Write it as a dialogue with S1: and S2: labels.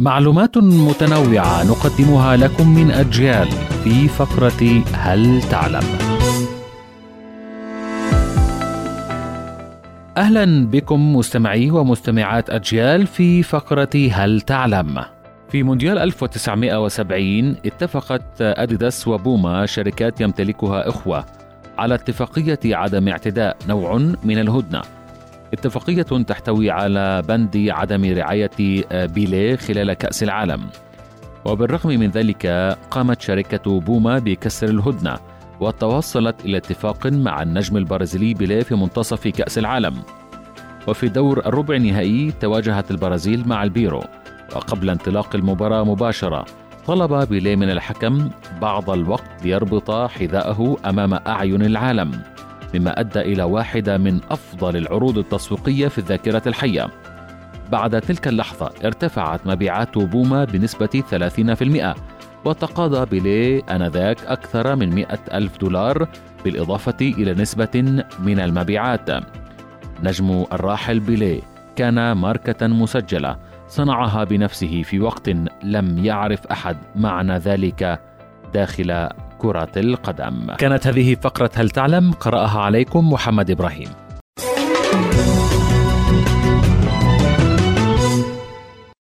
S1: معلومات متنوعة نقدمها لكم من أجيال في فقرة هل تعلم؟ أهلا بكم مستمعي ومستمعات أجيال في فقرة هل تعلم؟ في مونديال 1970 اتفقت أديداس وبوما شركات يمتلكها إخوة على اتفاقية عدم اعتداء نوع من الهدنة اتفاقية تحتوي على بند عدم رعاية بيليه خلال كأس العالم. وبالرغم من ذلك قامت شركة بوما بكسر الهدنة وتوصلت إلى اتفاق مع النجم البرازيلي بيليه في منتصف كأس العالم. وفي دور الربع النهائي تواجهت البرازيل مع البيرو. وقبل انطلاق المباراة مباشرة طلب بيليه من الحكم بعض الوقت ليربط حذاءه أمام أعين العالم. مما أدى إلى واحدة من أفضل العروض التسويقية في الذاكرة الحية. بعد تلك اللحظة ارتفعت مبيعات بوما بنسبة 30% وتقاضى بيليه آنذاك أكثر من 100 ألف دولار بالإضافة إلى نسبة من المبيعات. نجم الراحل بيليه كان ماركة مسجلة صنعها بنفسه في وقت لم يعرف أحد معنى ذلك داخل كرة القدم. كانت هذه فقرة هل تعلم؟ قرأها عليكم محمد إبراهيم.